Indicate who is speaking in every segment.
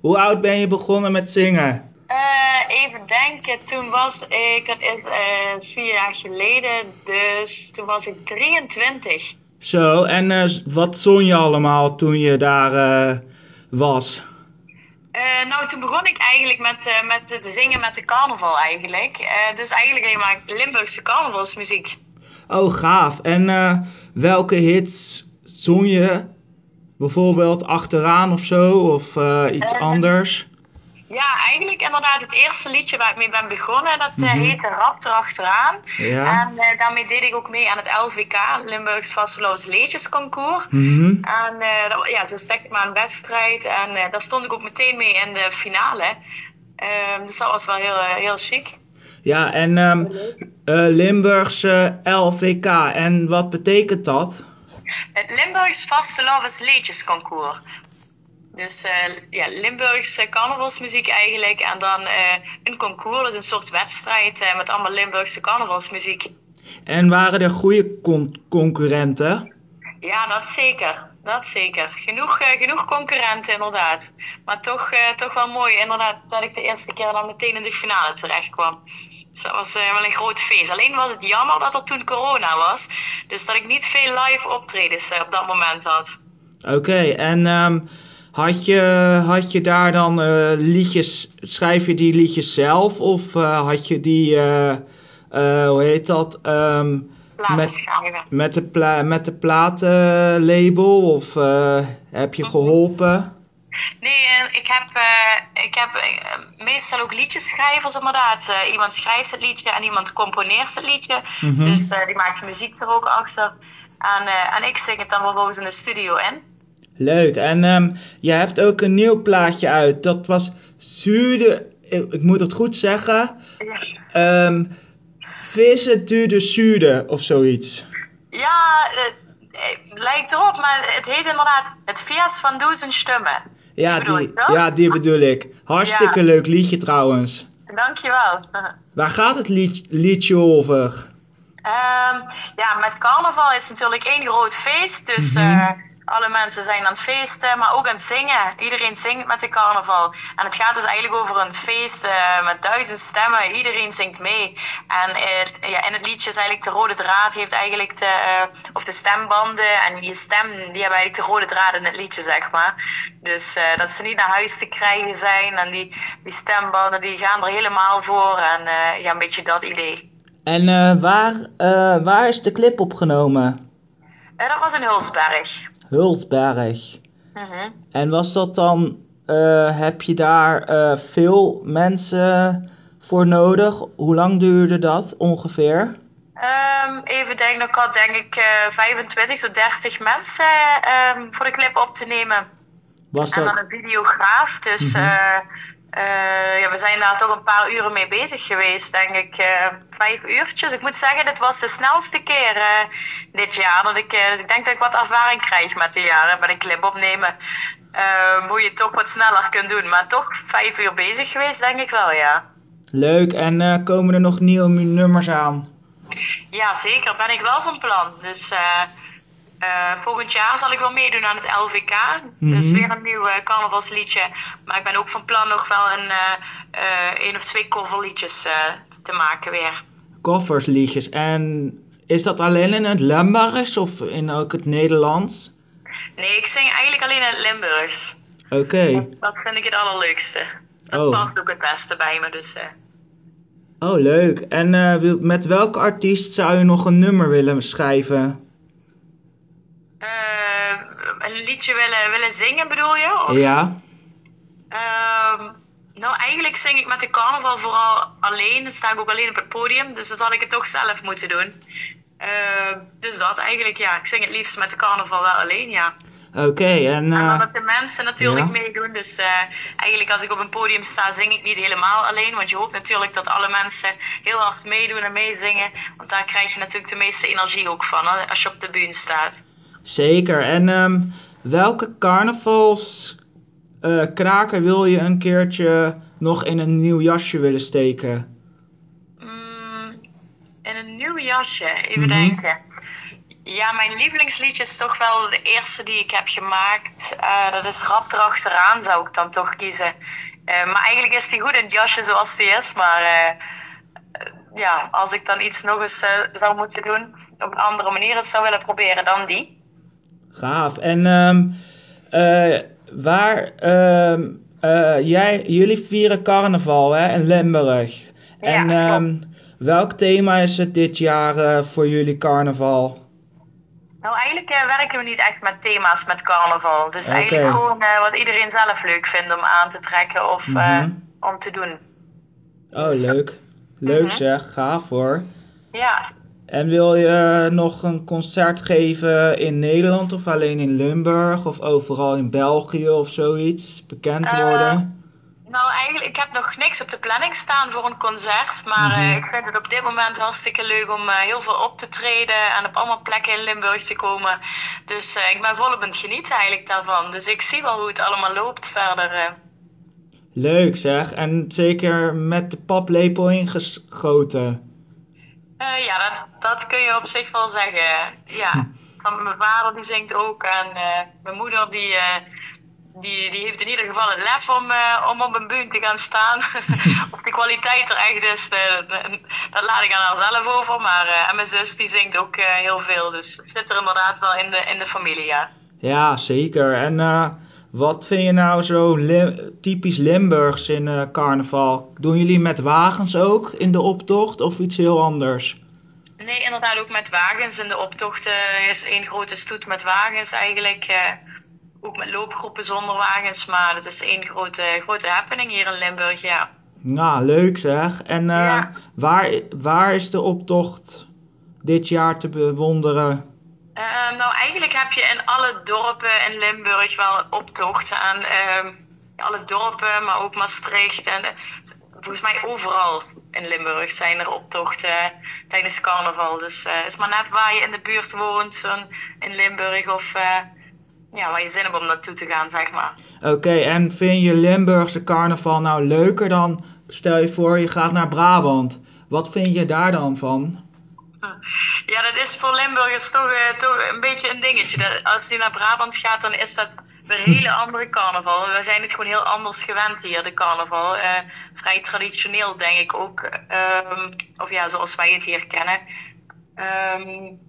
Speaker 1: Hoe oud ben je begonnen met zingen?
Speaker 2: Eh, even denken, toen was ik, dat is eh, vier jaar geleden, dus toen was ik 23.
Speaker 1: Zo, en eh, wat zong je allemaal toen je daar was?
Speaker 2: Nou, toen begon ik eigenlijk met, met het zingen met de carnaval eigenlijk. Dus eigenlijk alleen maar Limburgse carnavalsmuziek.
Speaker 1: Oh, gaaf. En welke hits zong je? Bijvoorbeeld achteraan of zo, of eh, iets
Speaker 2: Eh,
Speaker 1: anders?
Speaker 2: Ja, eigenlijk inderdaad het eerste liedje waar ik mee ben begonnen, dat
Speaker 1: Mhm.
Speaker 2: heette Rap erachteraan.
Speaker 1: Ja.
Speaker 2: En daarmee deed ik ook mee aan het LVK, Limburgs Vastelovens Liedjesconcours.
Speaker 1: Mhm.
Speaker 2: En eh, dat, ja, zo stak ik maar een wedstrijd. En daar stond ik ook meteen mee in de finale. Ehm, dus dat was wel heel, heel chic.
Speaker 1: Ja, en eh, Limburgse LVK. En wat betekent dat?
Speaker 2: Het Limburgs Vastelovens Liedjesconcours. Dus eh, ja, Limburgse carnavalsmuziek eigenlijk. En dan eh, een concours, dus een soort wedstrijd eh, met allemaal Limburgse carnavalsmuziek.
Speaker 1: En waren er goede con- concurrenten?
Speaker 2: Ja, dat zeker. Dat zeker. Genoeg, eh, genoeg concurrenten inderdaad. Maar toch, eh, toch wel mooi inderdaad dat ik de eerste keer dan meteen in de finale terecht kwam. Dus dat was eh, wel een groot feest. Alleen was het jammer dat er toen corona was. Dus dat ik niet veel live optredens op dat moment had.
Speaker 1: Oké, en ehm, had, je, had je daar dan liedjes, schrijf je die liedjes zelf of had je die, hoe heet dat,
Speaker 2: Laten
Speaker 1: Met-
Speaker 2: schrijven.
Speaker 1: met de, pla met de platenlabel of eh, heb je geholpen?
Speaker 2: Nee, eh, ik heb, eh, ik heb meestal ook liedjeschrijvers inderdaad. Eh, iemand schrijft het liedje en iemand componeert het liedje.
Speaker 1: Mhm.
Speaker 2: Dus die maakt de muziek er ook achter. En, en ik zing het dan vervolgens in de studio in.
Speaker 1: Leuk, en ehm, je hebt ook een nieuw plaatje uit, dat was Zuurde, ik, ik moet het goed zeggen,
Speaker 2: Ja.
Speaker 1: ehm Vissen du de Zuurde of zoiets.
Speaker 2: Ja, eh, eh, lijkt erop, maar het heet inderdaad Het Vers van Duizend Stemmen.
Speaker 1: Ja,
Speaker 2: Die bedoel
Speaker 1: die, ja, die bedoel ik. Hartstikke
Speaker 2: Ja.
Speaker 1: leuk liedje trouwens.
Speaker 2: Dankjewel.
Speaker 1: Waar gaat het lied, liedje over?
Speaker 2: Ehm, ja, met carnaval is natuurlijk één groot feest. Dus
Speaker 1: Mhm.
Speaker 2: eh, alle mensen zijn aan het feesten, maar ook aan het zingen. Iedereen zingt met de carnaval. En het gaat dus eigenlijk over een feest eh, met duizend stemmen. Iedereen zingt mee. En eh, ja, in het liedje is eigenlijk de rode draad heeft eigenlijk de, eh, of de stembanden en je stem, die hebben eigenlijk de rode draad in het liedje, zeg maar. Dus dat ze niet naar huis te krijgen zijn. En die, die stembanden die gaan er helemaal voor. En ja, een beetje dat idee.
Speaker 1: En waar, waar is de clip opgenomen?
Speaker 2: Dat was in Hulsberg.
Speaker 1: Hulsberg.
Speaker 2: Mhm.
Speaker 1: En was dat dan, eh, heb je daar eh, veel mensen voor nodig? Hoe lang duurde dat ongeveer?
Speaker 2: Ehm, even denken, ik had denk ik eh 25 tot 30 mensen ehm, voor de clip op te nemen.
Speaker 1: Was
Speaker 2: En dan een videograaf. Dus
Speaker 1: Mhm.
Speaker 2: Eh, ja, we zijn daar toch een paar uren mee bezig geweest. Denk ik eh, vijf uurtjes. Ik moet zeggen, dit was de snelste keer eh, dit jaar. Dat ik, dus ik denk dat ik wat ervaring krijg met de jaren, met een clip opnemen. Hoe je het toch wat sneller kunt doen. Maar toch vijf uur bezig geweest, denk ik wel, ja.
Speaker 1: leuk. En komen er nog nieuwe nummers aan?
Speaker 2: Ja, zeker. Ben ik wel van plan. Dus eh, volgend jaar zal ik wel meedoen aan het LVK. Dus
Speaker 1: Mhm.
Speaker 2: weer een nieuw eh, carnavalsliedje. Maar ik ben ook van plan nog wel een, eh eh, of twee coverliedjes te maken weer.
Speaker 1: Coversliedjes. En is dat alleen in het Limburgs of in ook het Nederlands?
Speaker 2: Nee, ik zing eigenlijk alleen in het Limburgs.
Speaker 1: Oké.
Speaker 2: Dat vind ik het allerleukste. Dat
Speaker 1: Oh.
Speaker 2: past ook het beste bij me. Dus.
Speaker 1: Oh, leuk. En met welke artiest zou je nog een nummer willen schrijven?
Speaker 2: Liedje willen, willen zingen bedoel je? Of?
Speaker 1: Ja?
Speaker 2: Ehm, nou, eigenlijk zing ik met de carnaval vooral alleen. Dan sta ik ook alleen op het podium. Dus dat had ik het toch zelf moeten doen. Ehm, dus dat eigenlijk, ja. Ik zing het liefst met de carnaval wel alleen, ja.
Speaker 1: Oké, en...
Speaker 2: En dan dat de mensen natuurlijk
Speaker 1: ja.
Speaker 2: meedoen. Dus eh, eigenlijk als ik op een podium sta, zing ik niet helemaal alleen. Want je hoopt natuurlijk dat alle mensen heel hard meedoen en meezingen. Want daar krijg je natuurlijk de meeste energie ook van, hè, als je op de bühne staat.
Speaker 1: Zeker. En ehm, welke carnavals eh, kraker wil je een keertje nog in een nieuw jasje willen steken?
Speaker 2: Mm, in een nieuw jasje, even
Speaker 1: Mhm.
Speaker 2: denken. Ja, mijn lievelingsliedje is toch wel de eerste die ik heb gemaakt. Eh, dat is Rap erachteraan, zou ik dan toch kiezen. Eh, maar eigenlijk is die goed in het jasje zoals die is. Maar eh, ja, als ik dan iets nog eens zou moeten doen, op een andere manier het zou willen proberen dan die.
Speaker 1: Gaaf. En um, waar, ehm, jij, jullie vieren carnaval hè, in Limburg.
Speaker 2: Ja,
Speaker 1: en um, welk thema is het dit jaar voor jullie carnaval?
Speaker 2: Nou, eigenlijk werken we niet echt met thema's met carnaval. Dus eigenlijk gewoon wat iedereen zelf leuk vindt om aan te trekken of uh, om te doen.
Speaker 1: Oh, dus, leuk. Leuk -hmm. zeg, gaaf hoor.
Speaker 2: Ja.
Speaker 1: En wil je nog een concert geven in Nederland of alleen in Limburg of overal in België of zoiets? Bekend worden?
Speaker 2: Nou, eigenlijk, ik heb nog niks op de planning staan voor een concert. Maar mm -hmm. uh, ik vind het op dit moment hartstikke leuk om uh, heel veel op te treden en op allemaal plekken in Limburg te komen. Dus uh, ik ben volop aan het genieten eigenlijk daarvan. Dus ik zie wel hoe het allemaal loopt verder.
Speaker 1: Leuk zeg. En zeker met de paplepel ingeschoten.
Speaker 2: Ja, dat, dat kun je op zich wel zeggen. Ja. Van mijn vader die zingt ook en mijn moeder die die, die heeft in ieder geval het lef om, om op een bühne te gaan staan. of de kwaliteit er echt is, dat laat ik aan haar zelf over. Maar en mijn zus die zingt ook heel veel. Dus het zit er inderdaad wel in de, in de familie, ja.
Speaker 1: Ja, zeker. En wat vind je nou zo typisch Limburgs in carnaval? Doen jullie met wagens ook in de optocht of iets heel anders?
Speaker 2: Nee, inderdaad ook met wagens. In de optocht is één grote stoet met wagens eigenlijk ook met loopgroepen zonder wagens. Maar het is één grote, grote happening hier in Limburg, ja.
Speaker 1: Nou, leuk zeg. En uh, ja. waar, waar is de optocht dit jaar te bewonderen?
Speaker 2: Uh, nou, eigenlijk heb je in alle dorpen in Limburg wel een optocht. En uh, alle dorpen, maar ook Maastricht. En volgens mij overal in Limburg zijn er optochten tijdens carnaval. Dus het is maar net waar je in de buurt woont, in Limburg of ja, waar je zin hebt om naartoe te gaan, zeg maar.
Speaker 1: Oké, en vind je Limburgse carnaval nou leuker dan, stel je voor, je gaat naar Brabant. Wat vind je daar dan van?
Speaker 2: Ja, dat is voor Limburgers toch, uh, toch een beetje een dingetje. Dat als die naar Brabant gaat, dan is dat een hele andere carnaval. We zijn het gewoon heel anders gewend hier, de carnaval. Uh, vrij traditioneel, denk ik ook. Um, of ja, zoals wij het hier kennen. Um,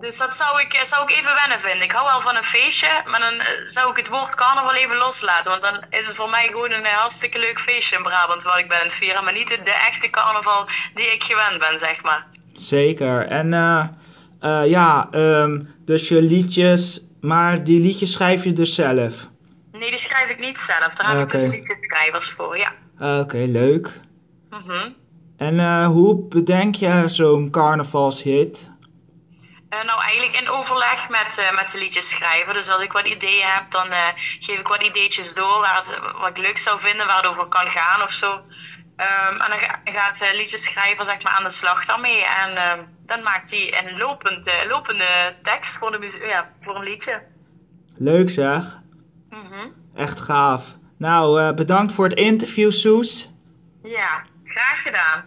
Speaker 2: dus dat zou ik, zou ik even wennen vinden. Ik hou wel van een feestje, maar dan eh, zou ik het woord carnaval even loslaten. Want dan is het voor mij gewoon een eh, hartstikke leuk feestje in Brabant wat ik ben aan het vieren. Maar niet de echte carnaval die ik gewend ben, zeg maar.
Speaker 1: Zeker. En uh, uh, ja, um, dus je liedjes, maar die liedjes schrijf je dus zelf?
Speaker 2: Nee, die schrijf ik niet zelf. Daar heb okay. ik dus liedjeschrijvers voor, ja.
Speaker 1: Oké, okay, leuk.
Speaker 2: Mm -hmm.
Speaker 1: En hoe bedenk je zo'n carnavalshit?
Speaker 2: Uh, nou, eigenlijk in overleg met, uh, met de liedjeschrijver. Dus als ik wat ideeën heb, dan geef ik wat ideetjes door waar het, wat ik leuk zou vinden, waar het over kan gaan of zo. Um, en dan ga, gaat de liedjeschrijver zeg maar, aan de slag daarmee. En uh, dan maakt hij een lopend, lopende tekst voor, de ja, voor een liedje.
Speaker 1: Leuk zeg.
Speaker 2: Mm -hmm.
Speaker 1: Echt gaaf. Nou, bedankt voor het interview, Soes.
Speaker 2: Ja, graag gedaan.